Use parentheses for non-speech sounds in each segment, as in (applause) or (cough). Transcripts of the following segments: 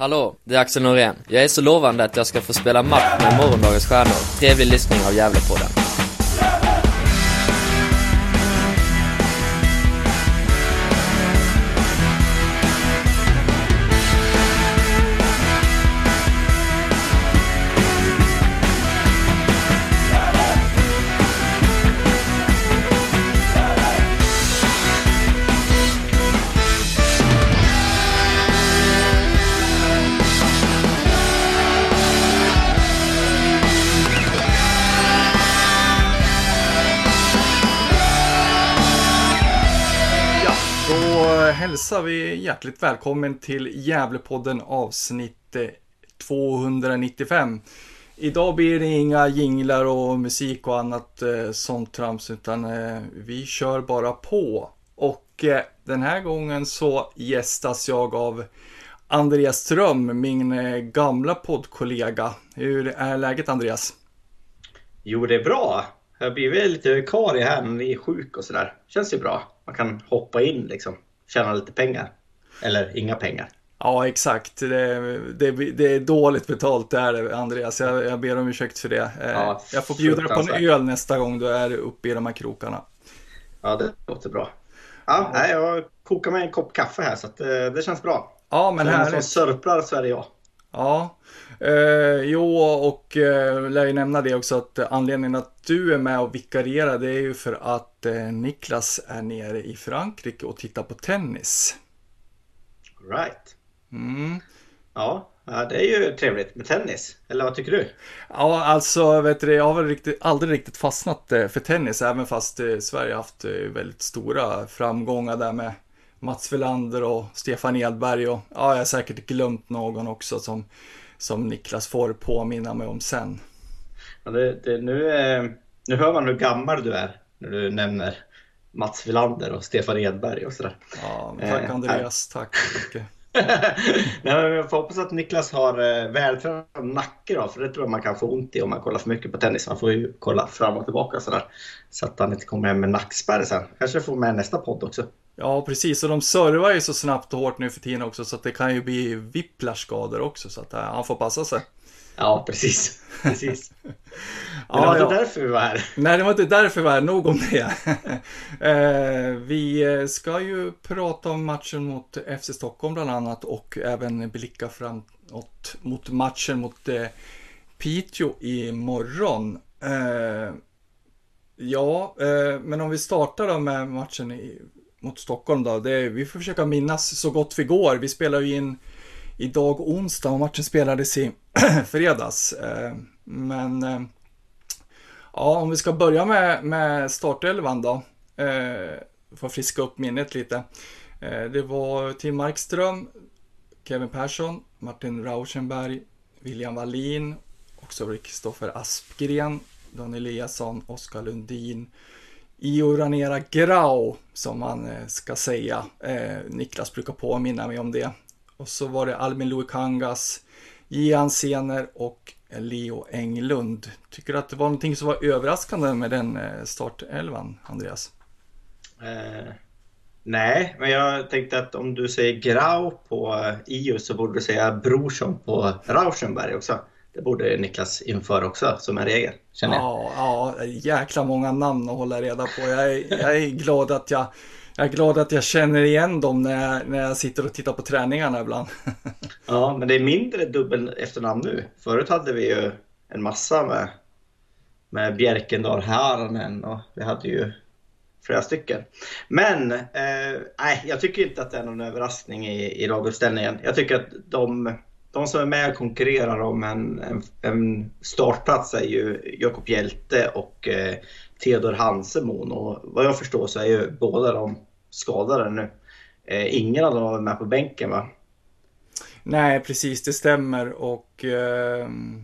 Hallå, det är Axel Norén. Jag är så lovande att jag ska få spela match med morgondagens stjärnor. Trevlig lyssning av Gävlepodden. Hjärtligt välkommen till Gävlepodden avsnitt eh, 295. Idag blir det inga jinglar och musik och annat eh, sånt trams utan eh, vi kör bara på. Och eh, den här gången så gästas jag av Andreas Ström, min eh, gamla poddkollega. Hur är läget Andreas? Jo, det är bra. Jag har blivit lite vikarie här när ni är sjuk och sådär. Känns ju bra. Man kan hoppa in liksom. Tjäna lite pengar. Eller inga pengar. Ja, exakt. Det, det, det är dåligt betalt, det är det, Andreas. Jag, jag ber om ursäkt för det. Eh, Ja, jag får bjuda dig på en öl nästa gång du är uppe i de här krokarna. Ja, det låter bra. Ja, nej, jag kokar mig en kopp kaffe här så att, eh, det känns bra. Ja, men den som sörplar så är det jag. Ja. Eh, jo, och eh, lär ju nämna det också att anledningen att du är med och vikarierar det är ju för att eh, Niklas är nere i Frankrike och tittar på tennis. Right. Mm. Ja, det är ju trevligt med tennis. Eller vad tycker du? Ja, alltså vet du, jag har väl riktigt, aldrig riktigt fastnat eh, för tennis, även fast eh, Sverige har haft eh, väldigt stora framgångar där med Mats Welander och Stefan Edberg och ja, jag har säkert glömt någon också som, som Niklas får påminna mig om sen. Ja, det, det, nu, nu hör man hur gammal du är när du nämner Mats Wilander och Stefan Edberg och sådär. Ja, tack Eh, Andreas, tack så mycket. (laughs) Nej, men jag får hoppas att Niklas har eh, vältränad nacke då, för det tror jag man kan få ont i om man kollar för mycket på tennis. Man får ju kolla fram och tillbaka sådär. Så att han inte kommer hem med nackspärr sen. Kanske får med nästa podd också. Ja, precis, och de servar ju så snabbt och hårt nu för tiden också så att det kan ju bli whiplash-skador också så att eh, han får passa sig. Ja, precis. (laughs) precis. Men Ja, det var ja. inte därför vi var här. Nej, det var inte därför vi var här. Nog om det. (laughs) Eh, vi ska ju prata om matchen mot FC Stockholm bland annat och även blicka framåt mot matchen mot eh, Piteå imorgon. Eh, ja, eh, men om vi startar då med matchen i, mot Stockholm då. Det, vi får försöka minnas så gott vi går. Vi spelar ju in idag onsdag och matchen spelades i (clears throat) fredags. Eh, men eh, Ja, om vi ska börja med, med startelvan då. Eh, För att friska upp minnet lite. Det var Tim Markström, Kevin Persson, Martin Rauschenberg, William Wallin, också Kristoffer Aspgren, Dan Eliasson, Oskar Lundin, Io Ranera Grau, som man ska säga. Niklas brukar påminna mig om det. Och så var det Albin Luikangas, Jan Sener och Leo Englund. Tycker du att det var någonting som var överraskande med den eh, startelvan, Andreas? Eh, nej, men jag tänkte att om du säger Grau på eh, IO så borde du säga Brorsson på Rauschenberg också. Det borde Niklas införa också som en regel, känner jag. Ja, ja, jäkla många namn att hålla reda på. Jag är, jag är glad att jag jag är glad att jag känner igen dem när jag, när jag sitter och tittar på träningarna ibland. (laughs) Ja, men det är mindre dubbel efternamn nu. Förut hade vi ju en massa med, med Bjerkendal Haranen och vi hade ju flera stycken. Men eh, nej, jag tycker inte att det är någon överraskning i, i laguppställningen. Jag tycker att de, de som är med och konkurrerar om en, en, en startplats är ju Jakob Hjälte och eh, Theodor Hansemon. Och vad jag förstår så är ju båda de skadade nu. Eh, ingen av dem var med på bänken va? Nej, precis, det stämmer. Och ehm, eh,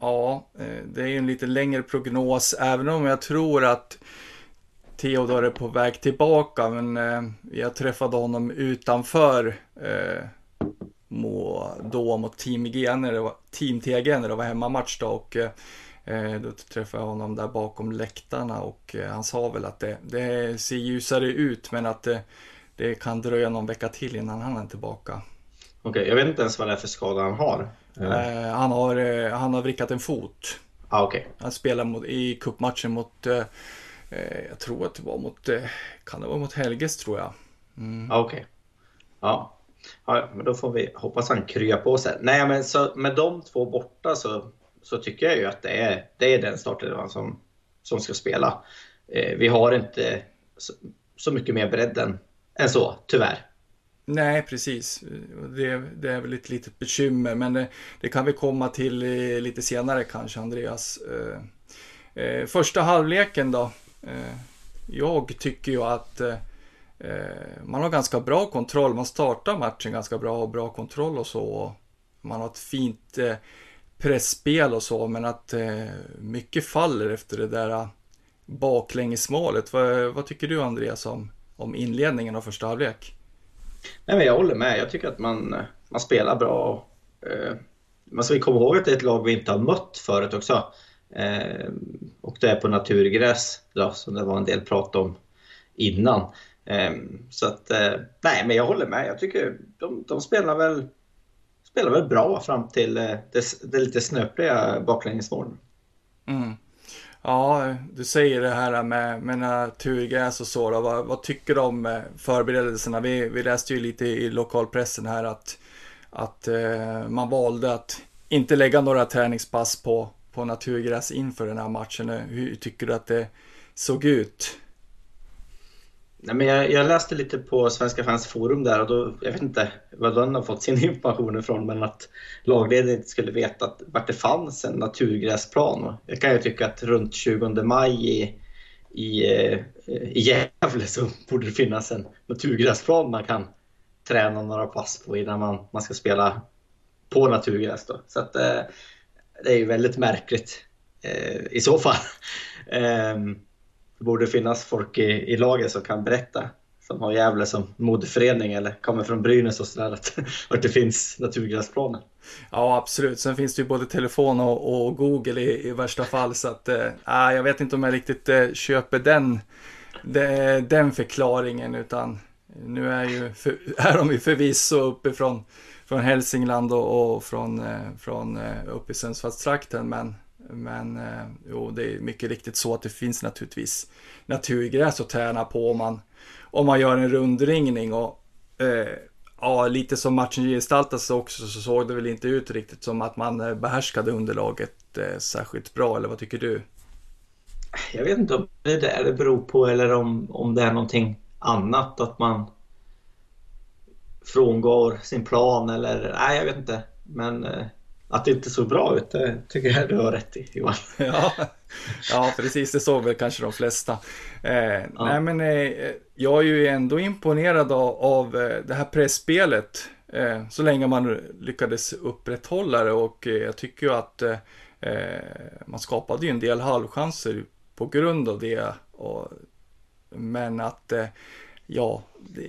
ja, det är ju en lite längre prognos, även om jag tror att Theodor är på väg tillbaka, men eh, jag träffade honom utanför eh, må, då mot Team, G när det var, Team TG när det var hemmamatch då. Och eh, då träffade jag honom där bakom läktarna och eh, han sa väl att det, det ser ljusare ut men att det, det kan dröja någon vecka till innan han är tillbaka. Okej, jag vet inte ens vad det är för skada han har. Eh, han, har eh, han har vrickat en fot. Ah, okej. Han spelade mot, i cupmatchen mot, eh, eh, jag tror att det var mot, eh, kan det vara mot Helges tror jag. Ah, okej. Ja. ja, men då får vi hoppas han kryar på sig. Nej, men så med de två borta så, så tycker jag ju att det är, det är den startelvan som, som ska spela. Eh, vi har inte så, så mycket mer bredd än, än så, tyvärr. Nej, precis. Det, det är väl ett litet bekymmer, men det, det kan vi komma till eh, lite senare kanske, Andreas. Eh, eh, första halvleken då. Eh, jag tycker ju att eh, eh, man har ganska bra kontroll. Man startar matchen ganska bra och bra kontroll och så. Man har ett fint eh, pressspel och så, men att eh, mycket faller efter det där eh, baklängesmålet. Vad, vad tycker du Andreas om, om inledningen av första halvlek? Nej, men jag håller med. Jag tycker att man, eh, man spelar bra. Eh, man ska komma ihåg att det är ett lag vi inte har mött förut också. Eh, och det är på naturgräs, då, som det var en del prat om innan. Eh, så att, eh, nej men jag håller med. Jag tycker de, de spelar väl spelar väl bra fram till eh, det, det lite snöpliga baklängesmålen. Mm. Ja, du säger det här med, med naturgräs och så. Då. Vad, vad tycker du om eh, förberedelserna? Vi, vi läste ju lite i lokalpressen här att, att eh, man valde att inte lägga några träningspass på, på naturgräs inför den här matchen. Hur tycker du att det såg ut? Nej, men jag, jag, läste lite på Svenska fans forum där och då, jag vet inte var den har fått sin (laughs) information ifrån, men att lagledningen inte skulle veta att, vart det fanns en naturgräsplan. Jag kan ju tycka att runt 20 maj i, i, eh, i Gävle så borde det finnas en naturgräsplan man kan träna några pass på innan man, man ska spela på naturgräs. Då. Så att, eh, det är ju väldigt märkligt eh, i så fall. (laughs) Ehm, det borde finnas folk i, i laget som kan berätta som har Gävle som modeförening eller kommer från Brynäs och sådär att, (laughs) att det finns naturgräsplaner. Ja absolut, sen finns det ju både telefon och, och Google i, i, värsta fall så att äh, jag vet inte om jag riktigt äh, köper den, de, den förklaringen utan nu är, ju för, (laughs) är de ju förvisso uppifrån från Hälsingland och, och från, eh, från uppe i Sundsvallstrakten men men eh, jo, det är mycket riktigt så att det finns naturligtvis naturgräs att träna på om man, om man gör en rundringning. Och, eh, ja, lite som matchen gestaltas också så såg det väl inte ut riktigt som att man eh, behärskade underlaget eh, särskilt bra, eller vad tycker du? Jag vet inte om det är det det beror på eller om, om det är någonting annat, att man frångår sin plan eller nej, jag vet inte. Men eh, att det inte såg bra ut, det tycker jag du har rätt i Johan. (laughs) ja, ja, precis. Det såg väl kanske de flesta. Eh, ja. Nej, men eh, jag är ju ändå imponerad av, av eh, det här pressspelet. Eh, så länge man lyckades upprätthålla det och eh, jag tycker ju att eh, man skapade ju en del halvchanser på grund av det. Och, men att ja,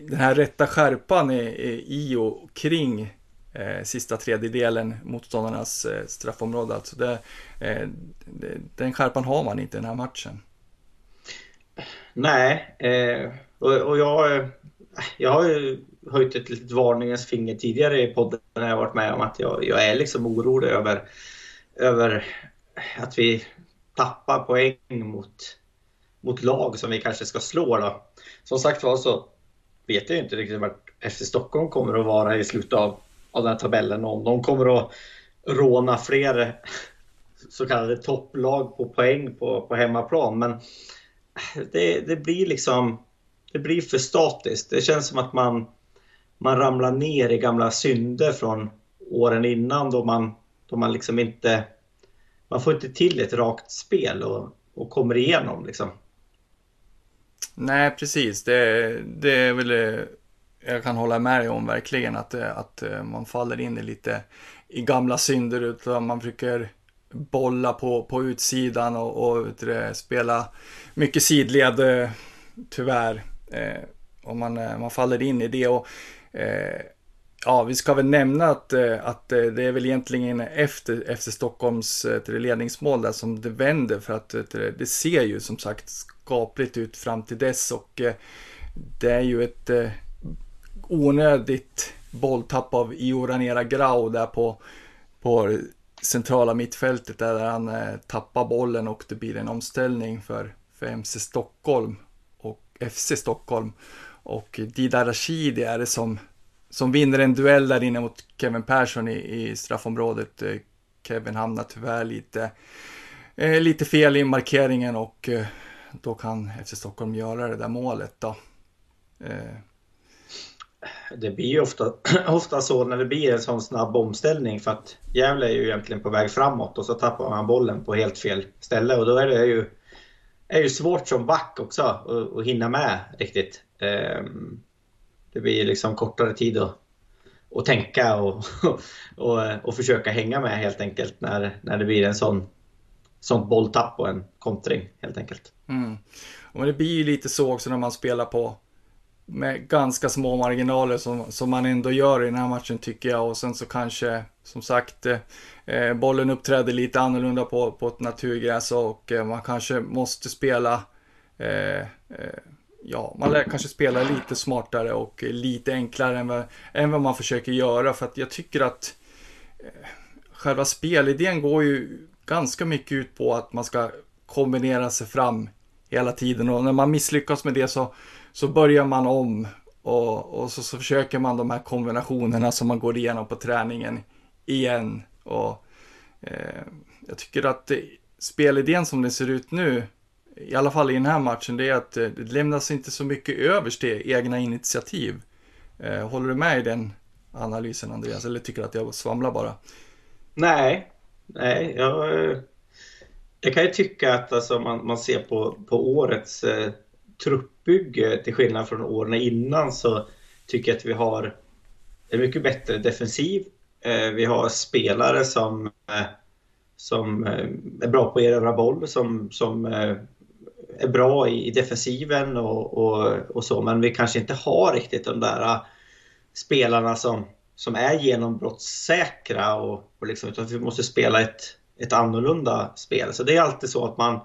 den här rätta skärpan i och kring eh, sista tredjedelen motståndarnas eh, straffområde. Alltså det, eh, det, den skärpan har man inte i den här matchen. Nej, eh, och, och, jag, eh, jag har ju höjt ett litet varningens finger tidigare i podden när jag varit med om att jag, jag är liksom orolig över, över att vi tappar poäng mot, mot lag som vi kanske ska slå. Då. Som sagt var så vet jag inte riktigt vart FC Stockholm kommer att vara i slutet av av den här tabellen. Om de kommer att råna fler så kallade topplag på poäng på, på hemmaplan. Men det, det blir liksom det blir för statiskt. Det känns som att man, man ramlar ner i gamla synder från åren innan då man, då man liksom inte man får inte till ett rakt spel och, och kommer igenom liksom. Nej, precis. Det, det är väl eh, jag kan hålla med dig om verkligen att, eh, att eh, man faller in i lite i gamla synder utan man försöker bolla på, på utsidan och, och det, spela mycket sidled eh, tyvärr. Eh, och man, man faller in i det. Och, eh, ja, vi ska väl nämna att, att det är väl egentligen efter, efter Stockholms ledningsmål där som det vänder för att det ser ju som sagt skapligt ut fram till dess och det är ju ett onödigt bolltapp av Ioranera Grau där på, på centrala mittfältet där han eh, tappar bollen och det blir en omställning för, för MC Stockholm och FC Stockholm. Och Dida Rashidi är det som, som vinner en duell där inne mot Kevin Persson i, i straffområdet. Eh, Kevin hamnar tyvärr lite, eh, lite fel i markeringen och eh, då kan FC Stockholm göra det där målet då. Eh. Det blir ju ofta, (clears throat) ofta så när det blir en sån snabb omställning för att Gävle är ju egentligen på väg framåt och så tappar man bollen på helt fel ställe och då är det ju, är ju svårt som back också att, att hinna med riktigt. Ehm, det blir liksom kortare tid att, att tänka och, (laughs) och, och försöka hänga med helt enkelt när, när det blir en sån sånt bolltapp och en kontring helt enkelt. Mm. Och det blir ju lite så också när man spelar på med ganska små marginaler som, som man ändå gör i den här matchen tycker jag. Och sen så kanske, som sagt, eh, eh, bollen uppträder lite annorlunda på, på ett naturgräs och eh, man kanske måste spela eh, eh ja, man lär kanske spela lite smartare och lite enklare än vad, än vad man försöker göra. För att jag tycker att eh, själva spelidén går ju ganska mycket ut på att man ska kombinera sig fram hela tiden och när man misslyckas med det så, så börjar man om och, och så, så försöker man de här kombinationerna som man går igenom på träningen igen. Och eh, Jag tycker att det, spelidén som det ser ut nu, i alla fall i den här matchen, det är att eh, det lämnas inte så mycket överst till egna initiativ. Eh, håller du med i den analysen Andreas, eller tycker du att jag svamlar bara? Nej, nej, jag, eh, jag kan ju tycka att alltså, man, man ser på, på årets eh, uppbygge till skillnad från åren innan så tycker jag att vi har en mycket bättre defensiv. Eh, vi har spelare som, eh, som eh, är bra på att erövra boll, som, som är bra i, defensiven och, och, och, så, men vi kanske inte har riktigt de där spelarna som som är genombrottssäkra och, och liksom, utan vi måste spela ett, ett annorlunda spel. Så det är alltid så att man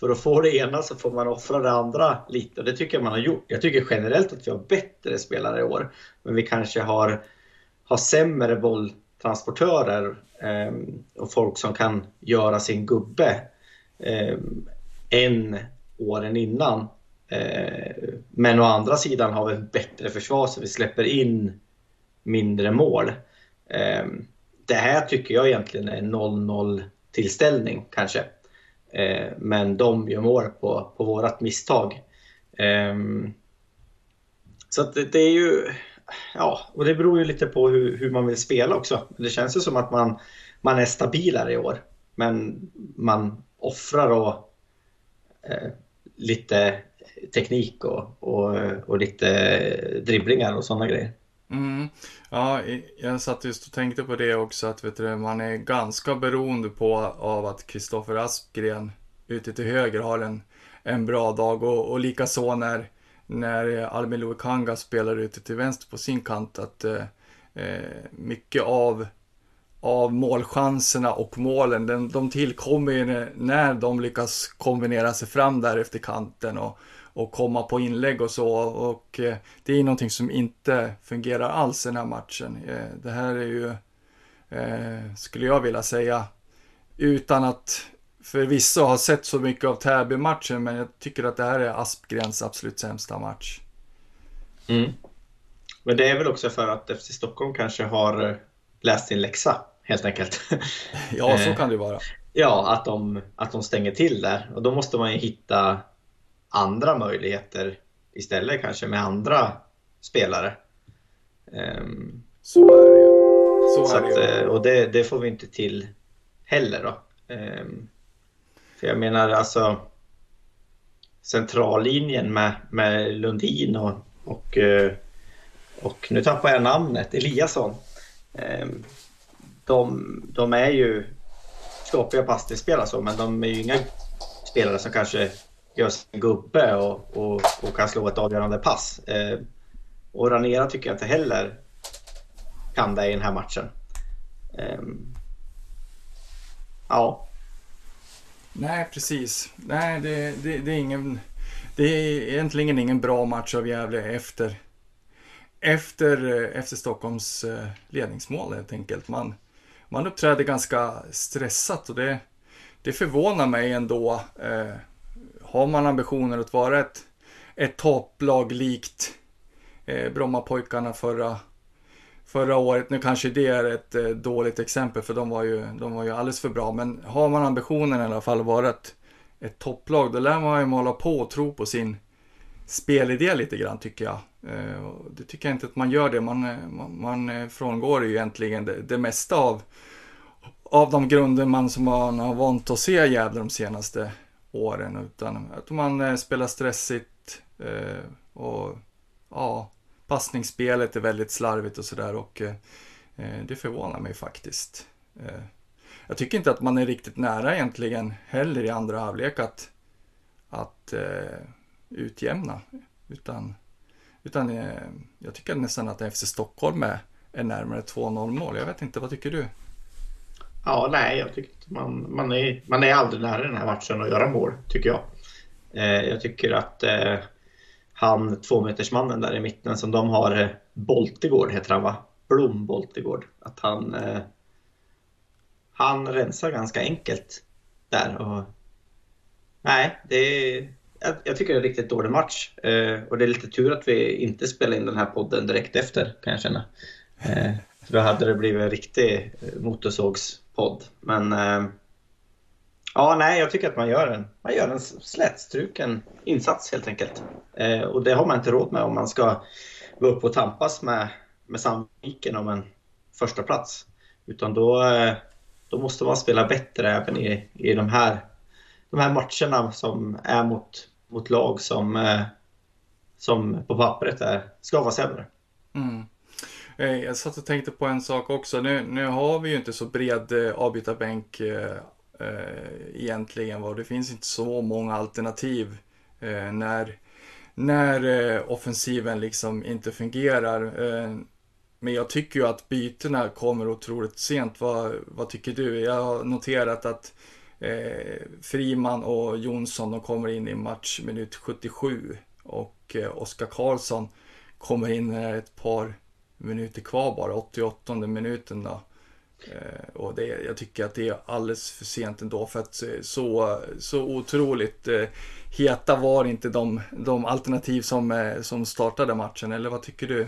för att få det ena så får man offra det andra lite och det tycker jag man har gjort. Jag tycker generellt att vi har bättre spelare i år. Men vi kanske har, har sämre bolltransportörer eh, och folk som kan göra sin gubbe eh, än åren innan. Eh, men å andra sidan har vi ett bättre försvar så vi släpper in mindre mål. Eh, det här tycker jag egentligen är en 0-0 tillställning kanske. Eh, men de gör mål på, på vårat misstag. Ehm, så att det, är ju... Ja, och det beror ju lite på hur, hur man vill spela också. Det känns ju som att man, man är stabilare i år. Men man offrar då eh, lite teknik och, och, och lite dribblingar och sådana grejer. Mm. Ja, jag satt just och tänkte på det också att vet du, man är ganska beroende på av att Kristoffer Aspgren ute till höger har en, en bra dag och, och likaså när, när Albin Luikanga spelar ute till vänster på sin kant att eh, eh, mycket av, av målchanserna och målen den, de tillkommer ju när de lyckas kombinera sig fram där efter kanten och, och komma på inlägg och så. Och eh, det är någonting som inte fungerar alls i den här matchen. Eh, det här är ju, eh, skulle jag vilja säga, utan att förvisso ha sett så mycket av Täby-matchen, men jag tycker att det här är Aspgrens absolut sämsta match. Mm. Men det är väl också för att FC Stockholm kanske har läst sin läxa, helt enkelt. (laughs) ja, så kan det vara. Ja, att de, att de stänger till där. Och då måste man ju hitta andra möjligheter istället kanske med andra spelare. Um, så är det ju. Så, så är det ju. Att, och det, det, får vi inte till heller då. Um, för jag menar alltså centrallinjen med, med Lundin och, och, eh, och nu tappar jag namnet, Eliasson. Um, de, de är ju skapiga passningsspelare så, men de är ju inga spelare som kanske gör sin gubbe och, och, och, kan slå ett avgörande pass. Eh, och Ranera tycker jag inte heller kan det i den här matchen. Eh, ja. Nej, precis. Nej, det, det, det, är ingen... Det är egentligen ingen bra match av Gävle efter, efter, eh, efter Stockholms eh, ledningsmål helt enkelt. Man, man uppträder ganska stressat och det, det förvånar mig ändå. Eh, har man ambitioner att vara ett, ett topplag likt eh, Brommapojkarna förra, förra året. Nu kanske det är ett eh, dåligt exempel för de var, ju, de var ju alldeles för bra. Men har man ambitionen i alla fall att vara ett, ett topplag då lär man ju hålla på och tro på sin spelidé lite grann tycker jag. Eh, det tycker jag inte att man gör det. Man, eh, man, man eh, frångår ju egentligen det, det mesta av, av de grunder man som man har vant att se Gävle de senaste åren. Utan att man eh, spelar stressigt eh, och ja, passningsspelet är väldigt slarvigt och sådär och eh, det förvånar mig faktiskt. Jag tycker inte att man är riktigt nära egentligen heller i andra halvlek att, att utjämna. Utan, utan eh, jag tycker nästan att FC Stockholm är, är närmare 2-0 mål. Jag vet inte, vad tycker du? Ja, nej, jag tycker man, man, är, man är aldrig nära den här matchen att göra mål, tycker jag. Eh, jag tycker att eh, han, tvåmetersmannen där i mitten som de har, eh, Boltegård heter han va? Blom Boltegård. Att han, eh, han rensar ganska enkelt där. Och, nej, det är, jag, jag, tycker det är en riktigt dålig match. Eh, och det är lite tur att vi inte spelar in den här podden direkt efter, kan jag känna. Eh, för då hade det blivit en riktig eh, podd. Men eh, ja, nej, jag tycker att man gör en, man gör en slätstruken insats helt enkelt. Eh, och det har man inte råd med om man ska gå upp och tampas med, med Sandviken om en första plats. Utan då, eh, då måste man spela bättre även i, i de här de här matcherna som är mot, mot lag som, eh, som på pappret är, ska vara sämre. Mm. Eh, jag satt och tänkte på en sak också. Nu, nu har vi ju inte så bred eh, avbytarbänk eh, eh, egentligen. Va? Det finns inte så många alternativ eh, när, när eh, offensiven liksom inte fungerar. Eh, men jag tycker ju att bytena kommer otroligt sent. Vad, vad tycker du? Jag har noterat att eh, Friman och Jonsson de kommer in i match minut 77 och eh, Oskar Karlsson kommer in när ett par minuter kvar bara, 88 minuten då. Eh, och det, jag tycker att det är alldeles för sent ändå för att eh, så, så otroligt eh, heta var inte de, de alternativ som, eh, som startade matchen, eller vad tycker du?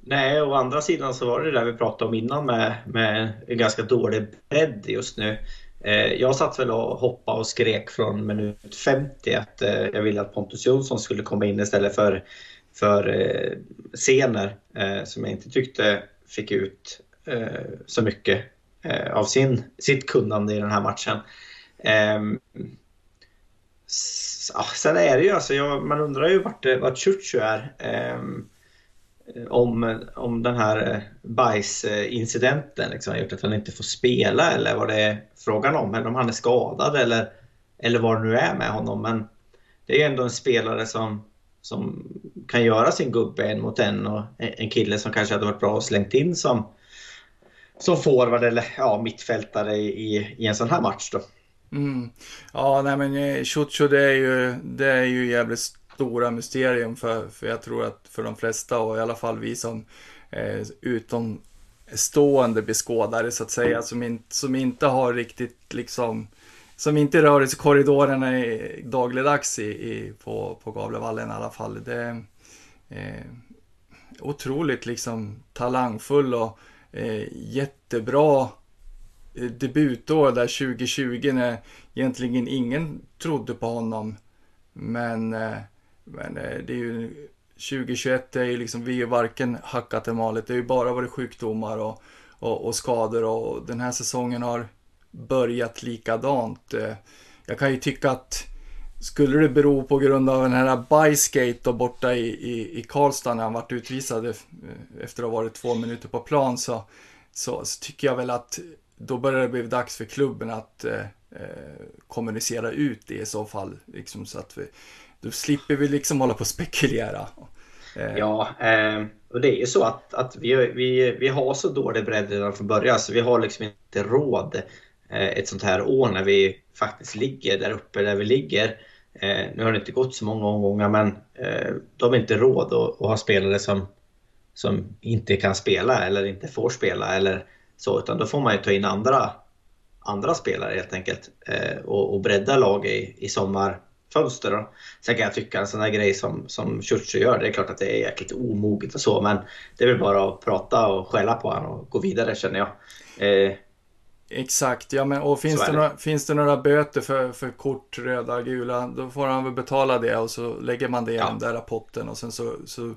Nej, å andra sidan så var det det där vi pratade om innan med, med en ganska dålig bredd just nu. Eh, jag satt väl och hoppade och skrek från minut 50 att eh, jag ville att Pontus Jonsson skulle komma in istället för, för eh, scener eh, som jag inte tyckte fick ut eh, så mycket eh, av sin, sitt kunnande i den här matchen. Ehm, sen är det ju alltså, man undrar ju vart, vart Chuchu är. Ehm, om, om den här bajsincidenten liksom, har gjort att han inte får spela eller vad det är frågan om. Eller om han är skadad eller, eller vad det nu är med honom. Men det är ju ändå en spelare som, som kan göra sin gubbe en mot en och en kille som kanske hade varit bra och slängt in som, som forward eller ja, mittfältare i, i en sån här match då. Mm. Ja, nej men eh, Chucho det är ju, det är ju jävligt stora mysterium för, för jag tror att för de flesta och i alla fall vi som eh, utomstående beskådare så att säga som, in, som inte har riktigt liksom som inte rör sig i korridorerna i, dagligdags i, i, på, på Gavlevallen i alla fall. Det är eh, otroligt liksom talangfull och eh, jättebra eh, debutår där 2020 när egentligen ingen trodde på honom. Men, eh, men eh, det är ju 2021 är ju liksom, vi är varken hackat eller malet. Det har ju bara varit sjukdomar och, och, och, skador och den här säsongen har börjat likadant. Eh, jag kan ju tycka att skulle det bero på grund av den här bajskate borta i, i, i Karlstad när han vart utvisad eh, efter att ha varit två minuter på plan så, så, så tycker jag väl att då börjar det bli dags för klubben att eh, eh, kommunicera ut det i så fall. Liksom så att vi, då slipper vi liksom hålla på och spekulera. Eh. Ja, eh, och det är ju så att, att vi, vi, vi har så dålig bredd redan från början så vi har liksom inte råd Eh, ett sånt här år när vi faktiskt ligger där uppe där vi ligger. Eh, nu har det inte gått så många omgångar men eh, de har inte råd att, ha spelare som, som inte kan spela eller inte får spela eller så, utan då får man ju ta in andra, andra spelare helt enkelt och, och bredda lag i, i sommarfönster. Då. Sen kan jag tycka en sån där grej som, som Churchill gör, det är klart att det är jäkligt omoget och så, men det är väl bara att prata och skälla på honom och gå vidare känner jag. Eh, Exakt, ja men och finns det, några, finns det några böter för, för kort, röda, gula, då får han väl betala det och så lägger man det i ja. den där rapporten och sen så, så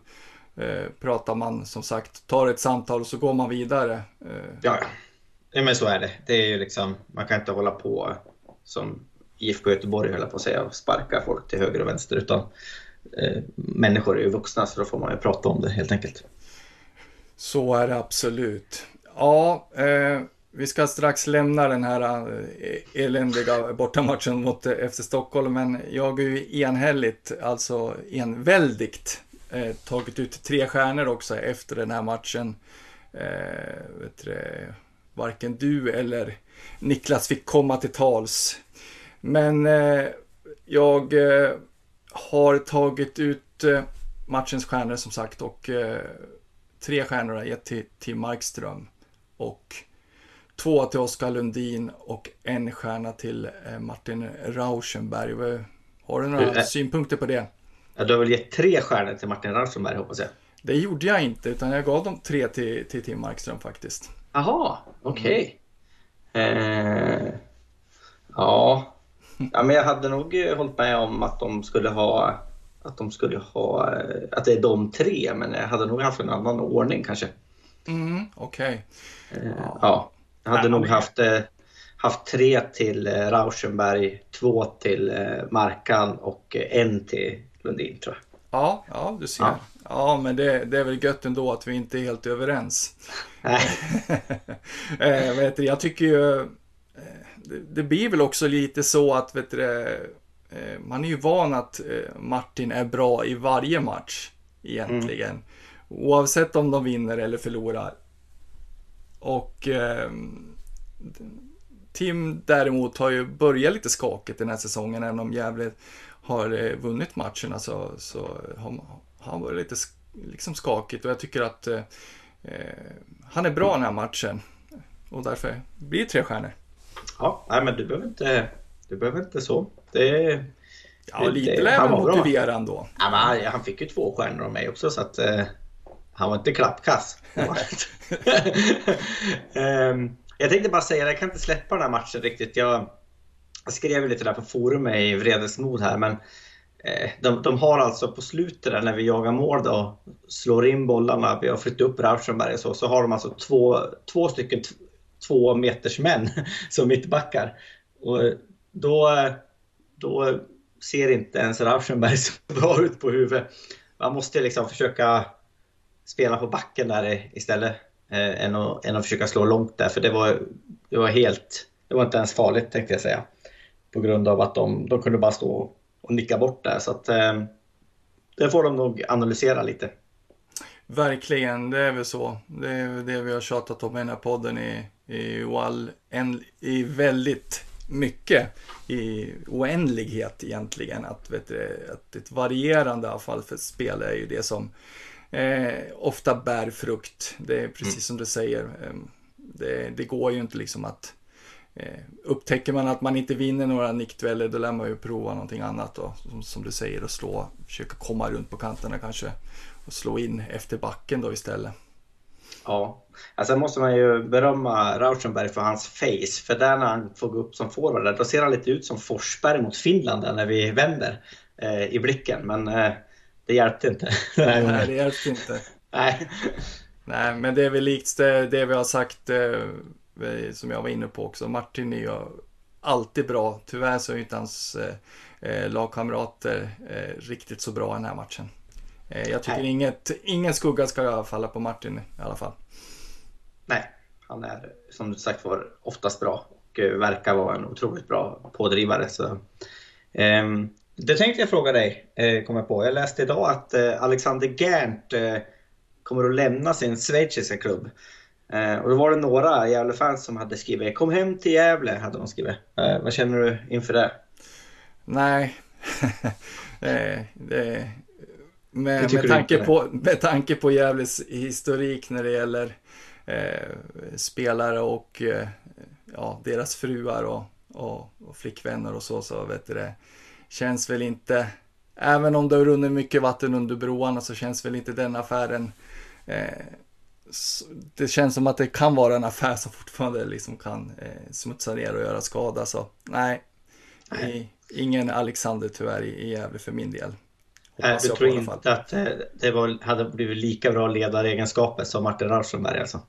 eh, pratar man som sagt, tar ett samtal och så går man vidare. Eh. Ja, ja, men så är det. Det är ju liksom, man kan inte hålla på som IFK Göteborg höll på att säga och sparka folk till höger och vänster utan eh, människor är ju vuxna så då får man ju prata om det helt enkelt. Så är det absolut. Ja, eh, vi ska strax lämna den här eh, eländiga bortamatchen mot eh, FC Stockholm, men jag är ju enhälligt, alltså enväldigt, eh, tagit ut tre stjärnor också efter den här matchen. Eh, vet du, varken du eller Niklas fick komma till tals. Men eh, jag eh, har tagit ut eh, matchens stjärnor som sagt och eh, tre stjärnor har jag gett till, till Markström. Och Två till Oskar Lundin och en stjärna till eh, Martin Rauschenberg. Har du några du, synpunkter på det? Du har väl gett tre stjärnor till Martin Rauschenberg hoppas jag? Det gjorde jag inte, utan jag gav dem tre till, till Tim Markström faktiskt. Jaha, okej. Okay. Eh, ja. ja, men jag hade nog eh, hållit med om att de skulle ha att de skulle ha, eh, att det är de tre, men jag hade nog haft en annan ordning kanske. Mm, okej. Okay. Eh, ja. Hade nog haft, eh, haft tre till eh, Rauschenberg, två till eh, Markan och en till Lundin tror jag. Ja, ja du ser. Ja, ja men det, det, är väl gött ändå att vi inte är helt överens. (laughs) eh, vet du, jag tycker ju, det, det, blir väl också lite så att vet du, man är ju van att Martin är bra i varje match egentligen. Mm. Oavsett om de vinner eller förlorar. Och eh, Tim däremot har ju börjat lite skakigt den här säsongen. Även om Gävle har eh, vunnit matcherna så, så har han varit lite liksom skakigt. Och jag tycker att eh, eh, han är bra den här matchen. Och därför blir det tre stjärnor. Ja, nej men du behöver inte, du behöver inte så. Det, Ja, lite lär man motivera ändå. Ja, han, han fick ju två stjärnor av mig också så att eh, han var inte klappkass. um, (laughs) jag tänkte bara säga, jag kan inte släppa den här matchen riktigt. Jag, jag skrev lite där på forumet i Vredesmod här, men eh, de, de, har alltså på slutet där när vi jagar mål då, slår in bollarna, vi har flyttat upp Rauschenberg och så, så har de alltså två, två stycken två meters män (laughs) som mittbackar. Och då, då ser inte ens Rauschenberg så bra ut på huvudet. Man måste liksom försöka spela på backen där istället. Eh, än, att, än att försöka slå långt där, för det var, det var helt... Det var inte ens farligt tänkte jag säga. På grund av att de, de kunde bara stå och nicka bort där. Så att, eh, det får de nog analysera lite. Verkligen, det är väl så. Det är det vi har tjatat om i den här podden i, i, all, en, i väldigt mycket. I oändlighet egentligen. Att, vet du, att ett varierande avfall för spel är ju det som eh, ofta bär frukt. Det är precis mm. som du säger. Eh, det, det, går ju inte liksom att eh, upptäcker man att man inte vinner några nickdueller då lär man ju prova någonting annat då. Som, som du säger och slå, försöka komma runt på kanterna kanske och slå in efter backen då istället. Ja, alltså måste man ju berömma Rauschenberg för hans face. För där när han får gå upp som forward, då ser han lite ut som Forsberg mot Finland när vi vänder eh, i blicken. Men eh, det hjälpte inte. (laughs) Nej, det hjälpte inte. Nej. Nej, men det är väl likt det, det vi har sagt, eh, som jag var inne på också. Martin är ju alltid bra. Tyvärr så är inte hans eh, eh, lagkamrater eh, riktigt så bra i den här matchen. Eh, jag tycker inget, ingen skugga ska falla på Martin i alla fall. Nej, han är som du sagt var oftast bra och eh, verkar vara en otroligt bra pådrivare. Så, ehm, det tänkte jag fråga dig, eh, kom jag på. Jag läste idag att eh, Alexander Gerndt eh, kommer att lämna sin schweiziska klubb. Och då var det några Gävle-fans som hade skrivit “Kom hem till Gävle” hade de skrivit. Vad känner du inför det? Nej, det, (laughs) det, med, med, tanke på, med tanke på Gävles historik när det gäller eh, spelare och eh, ja, deras fruar och, och, och, flickvänner och så, så vet du det, känns väl inte, även om det har runnit mycket vatten under broarna så känns väl inte den affären eh, det känns som att det kan vara en affär som fortfarande liksom kan eh, smutsa ner och göra skada. Så nej, nej. ingen Alexander tyvärr i, i Gävle för min del. Nej, du tror inte att det var, hade blivit lika bra ledaregenskaper som Martin Rauschenberg alltså?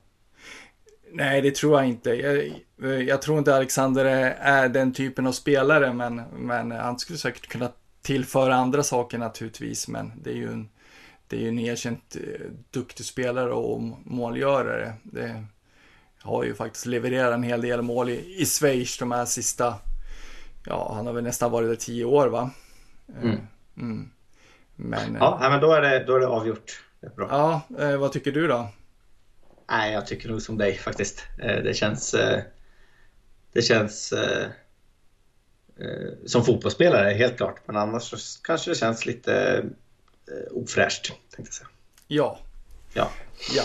Nej, det tror jag inte. Jag, jag, tror inte Alexander är den typen av spelare, men, men han skulle säkert kunna tillföra andra saker naturligtvis, men det är ju en, det är en erkänt eh, duktig spelare och målgörare. Det har ju faktiskt levererat en hel del mål i, i Schweiz de här sista, ja, han har väl nästan varit där tio år va? Mm. Mm. Men, ja, men då är det, då är det avgjort. Det bra. Ja, eh, vad tycker du då? Nej, jag tycker nog som dig faktiskt. Eh, det känns... Eh, det känns... Eh, som fotbollsspelare, helt klart. Men annars så kanske det känns lite ofräscht, tänkte jag säga. Ja. Ja. Ja.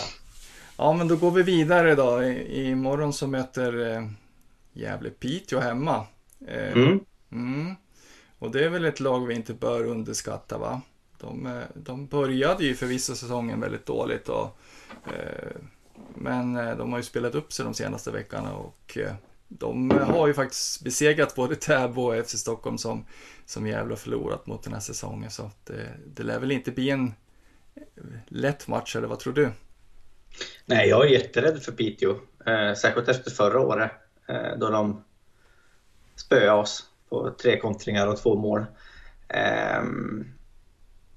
Ja, men då går vi vidare då. Imorgon så möter Gävle-Piteå hemma. Mm. Mm. Och det är väl ett lag vi inte bör underskatta, va? De, de började ju förvisso säsongen väldigt dåligt och men eh, de har ju spelat upp sig de senaste veckorna och eh, de eh, har ju faktiskt besegrat både Täby och FC Stockholm som, som Gävle har förlorat mot den här säsongen. Så det, det lär väl inte bli en lätt match, eller vad tror du? Nej, jag är jätterädd för Piteå. Eh, särskilt efter förra året eh, då de spöade oss på tre kontringar och två mål. Eh,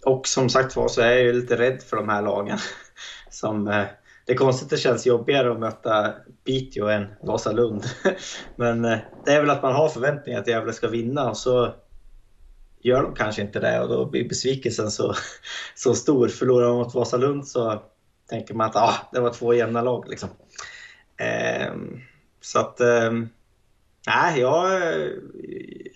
och som sagt var så är jag ju lite rädd för de här lagen (laughs) som eh, det är konstigt det känns jobbigare att möta Piteå än Vasalund. (laughs) Men eh, det är väl att man har förväntningar att Gävle ska vinna och så gör de kanske inte det och då blir besvikelsen så, (laughs) så stor. Förlorar man mot Vasalund så tänker man att ah, det var två jämna lag. Liksom. Eh, så att... Eh, nej, jag eh,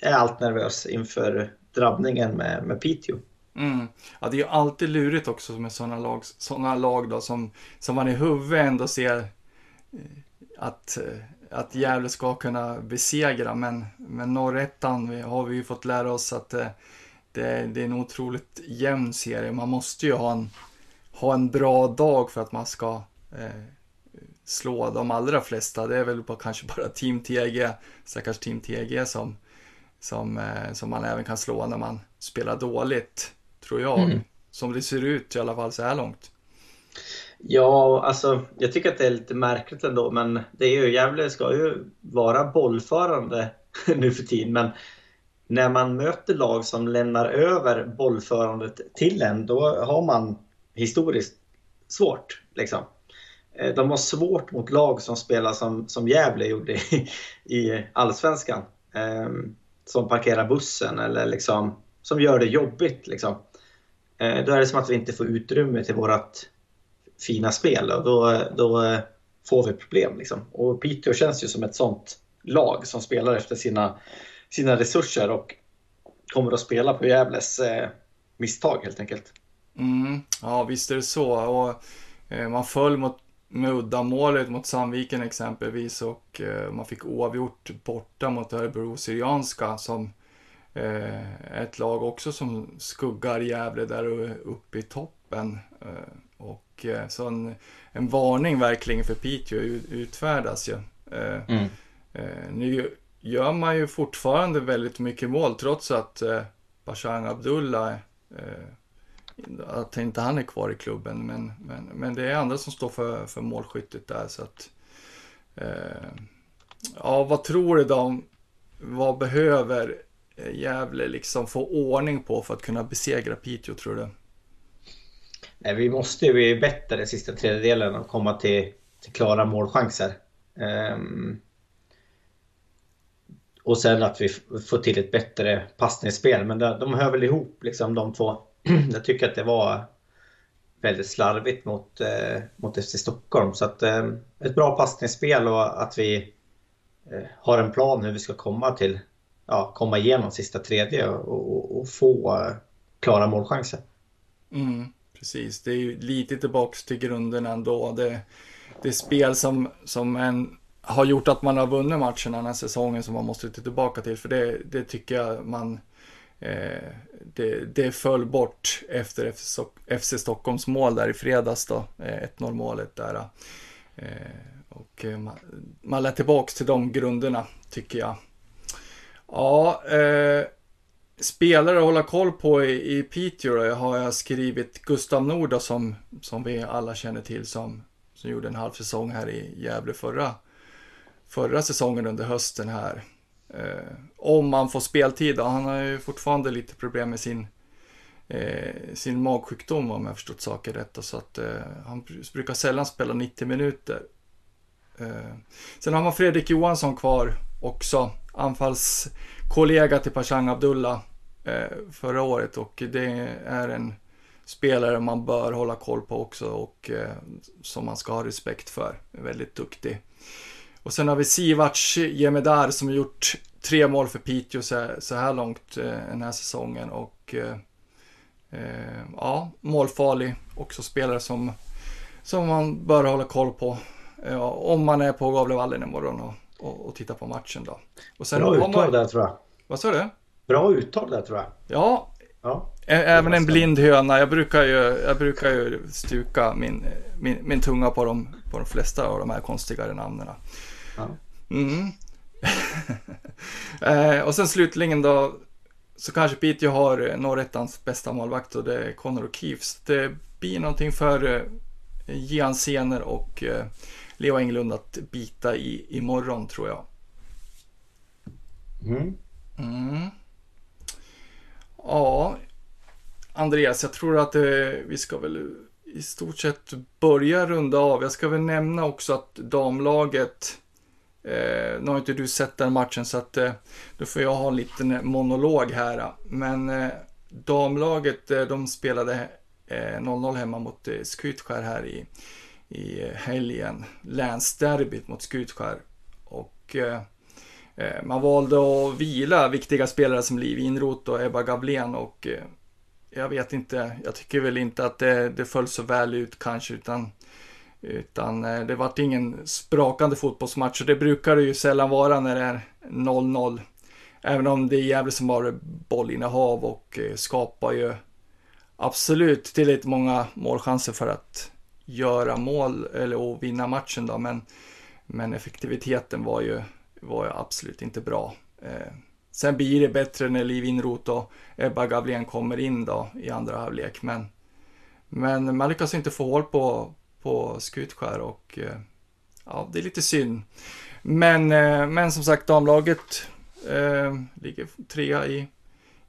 är allt nervös inför drabbningen med, med Piteå. Mm. Ja, det är ju alltid lurigt också med sådana lag, såna lag då, som, som man i huvudet ändå ser eh, att, eh, att Gävle ska kunna besegra. Men, men norrettan har vi ju fått lära oss att eh, det, det, är en otroligt jämn serie. Man måste ju ha en, ha en bra dag för att man ska eh, slå de allra flesta. Det är väl på, kanske bara Team TG, stackars Team TG som, som, eh, som man även kan slå när man spelar dåligt tror jag. Mm. Som det ser ut i alla fall så här långt. Ja, alltså jag tycker att det är lite märkligt ändå, men det är ju, Gävle ska ju vara bollförande (laughs) nu för tiden, men när man möter lag som lämnar över bollförandet till en, då har man historiskt svårt. Liksom. Eh, de har svårt mot lag som spelar som, som Gävle gjorde (laughs) i, i allsvenskan. Eh, som parkerar bussen eller liksom, som gör det jobbigt. Liksom. Eh, då är det som att vi inte får utrymme till vårt fina spel och då, då får vi problem. Liksom. Och Piteå känns ju som ett sånt lag som spelar efter sina, sina resurser och kommer att spela på Gävles eh, misstag helt enkelt. Mm, ja, visst är det så. Och, eh, man föll mot, med uddamålet mot Sandviken exempelvis och eh, man fick oavgjort borta mot Örebro Syrianska som ett lag också som skuggar Gävle där uppe i toppen. Eh, och eh, så en, en varning verkligen för Piteå utfärdas ju. Mm. Nu gör man ju fortfarande väldigt mycket mål trots att Bashang Abdullah att inte han är kvar i klubben. Men, men, men det är andra som står för, för målskyttet där. Så att, eh, ja, vad tror du då? Vad behöver Gävle liksom få ordning på för att kunna besegra Piteå tror du? Nej, vi måste ju bli bättre den sista tredjedelen och komma till, till klara målchanser. Um, och sen att vi får till ett bättre passningsspel. Men de, de hör väl ihop liksom de två. (clears throat) Jag tycker att det var väldigt slarvigt mot, eh, mot FC Stockholm. Så att eh, ett bra passningsspel och att vi eh, har en plan hur vi ska komma till ja, komma igenom sista tredje och, och, och få klara målchanser. Mm, precis, det är ju lite tillbaks till grunderna ändå. Det, det spel som, som en, har gjort att man har vunnit matchen den här säsongen som man måste titta tillbaka till. För det, det tycker jag man eh, det, det föll bort efter FC Stockholms mål där i fredags då, eh, 1-0-målet. där. Eh, och eh, man, man lät tillbaks till de grunderna tycker jag. Ja, eh, spelare att hålla koll på i, i Piteå har jag skrivit Gustav Nord som, som vi alla känner till som, som gjorde en halv säsong här i Gävle förra, förra säsongen under hösten här. Eh, om man får speltid då. Han har ju fortfarande lite problem med sin, eh, sin magsjukdom om jag förstått saker rätt. Så att eh, han brukar sällan spela 90 minuter. Eh, sen har man Fredrik Johansson kvar också. Anfallskollega till Pashang Abdullah eh, förra året och det är en spelare man bör hålla koll på också och eh, som man ska ha respekt för. Väldigt duktig. Och sen har vi Sivac Jemedar som har gjort tre mål för Piteå så här, så här långt eh, den här säsongen och eh, eh, ja, målfarlig. Också spelare som, som man bör hålla koll på eh, om man är på Gavlevallen imorgon och, och, och tittar på matchen då. Och sen Bra uttal man... där tror jag. Vad sa du? Bra uttal där tror jag. Ja, ja. även en blind höna. Jag brukar ju, jag brukar ju stuka min, min, min tunga på de, på de flesta av de här konstigare namnen. Ja. Mm. (laughs) eh, och sen slutligen då så kanske Piteå har norrettans bästa målvakt och det är Connor O'Keefe. Det blir någonting för eh, Gian Sener och eh, Leo Englund att bita i imorgon tror jag. Mm. Mm. Ja, Andreas, jag tror att eh, vi ska väl i stort sett börja runda av. Jag ska väl nämna också att damlaget Eh, nu har inte du sett den matchen så att eh, då får jag ha en liten monolog här. Men eh, damlaget eh, de spelade 0-0 eh, hemma mot eh, Skutskär här i, i helgen. Länsderbyt mot Skutskär. Och eh, eh, man valde att vila viktiga spelare som Liv Inrot och Ebba Gavlén och eh, jag vet inte, jag tycker väl inte att det, det föll så väl ut kanske utan utan eh, det vart ingen sprakande fotbollsmatch och det brukar det ju sällan vara när det är 0-0. Även om det är Gävle som har bollinnehav och eh, skapar ju absolut tillräckligt många målchanser för att göra mål eller och vinna matchen då. Men, men effektiviteten var ju, var ju absolut inte bra. Eh, sen blir det bättre när Liv Inroth och Ebba Gavlén kommer in då i andra halvlek. Men, men man lyckas inte få hål på, på Skutskär och eh, ja, det är lite synd. Men, eh, men som sagt, damlaget eh, ligger trea i,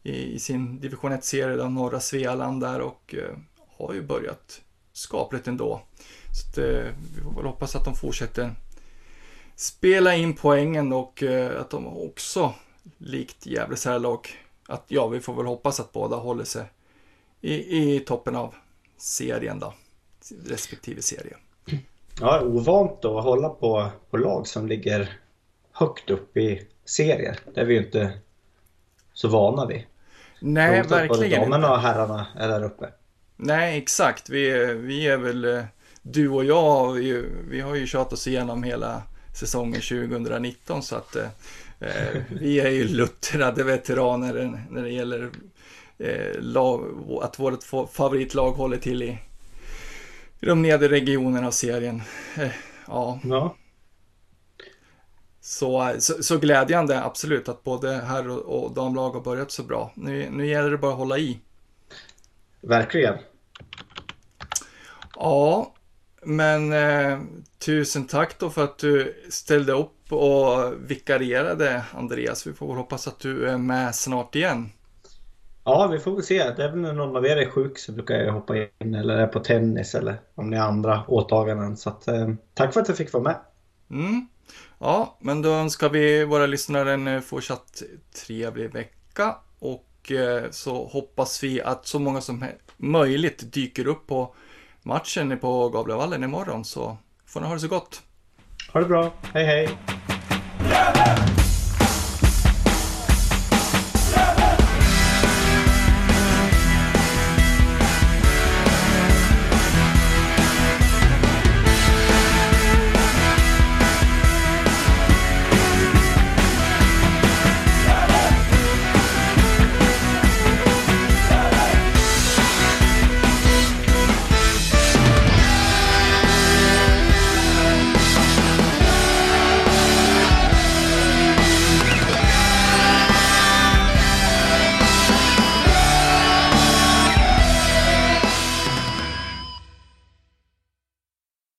i, i sin division 1-serie, norra Svealand där och eh, har ju börjat skapligt ändå. Så att, eh, vi får väl hoppas att de fortsätter spela in poängen och eh, att de också, likt Gävles lag, att ja, vi får väl hoppas att båda håller sig i, i toppen av serien då respektive serie. Ja, ovant att hålla på, på lag som ligger högt upp i serier. Det är vi ju inte så vana vid. Nej, verkligen inte. Damerna och herrarna är där uppe. Nej, exakt. Vi, vi är väl, eh, du och jag, vi, vi har ju tjatat oss igenom hela säsongen 2019 så att eh, eh, vi är ju luttrade veteraner när det gäller eh, lag, att vårt favoritlag håller till i, i de nedre regionerna av serien. Eh, ja. ja. Så, så, så, glädjande absolut att både herr och, och damlag har börjat så bra. Nu, nu gäller det bara att hålla i. Verkligen. Ja, men eh, tusen tack då för att du ställde upp och vikarierade Andreas. Vi får hoppas att du är med snart igen. Ja, vi får väl se. Väl när någon av er är sjuk så brukar jag hoppa in eller är på tennis eller om ni har andra åtaganden. Så att, eh, tack för att jag fick vara med. Mm. Ja, men då önskar vi våra lyssnare en eh, fortsatt trevlig vecka och eh, så hoppas vi att så många som möjligt dyker upp på matchen på Gavlevallen imorgon så får ni ha det så gott. Ha det bra. Hej hej.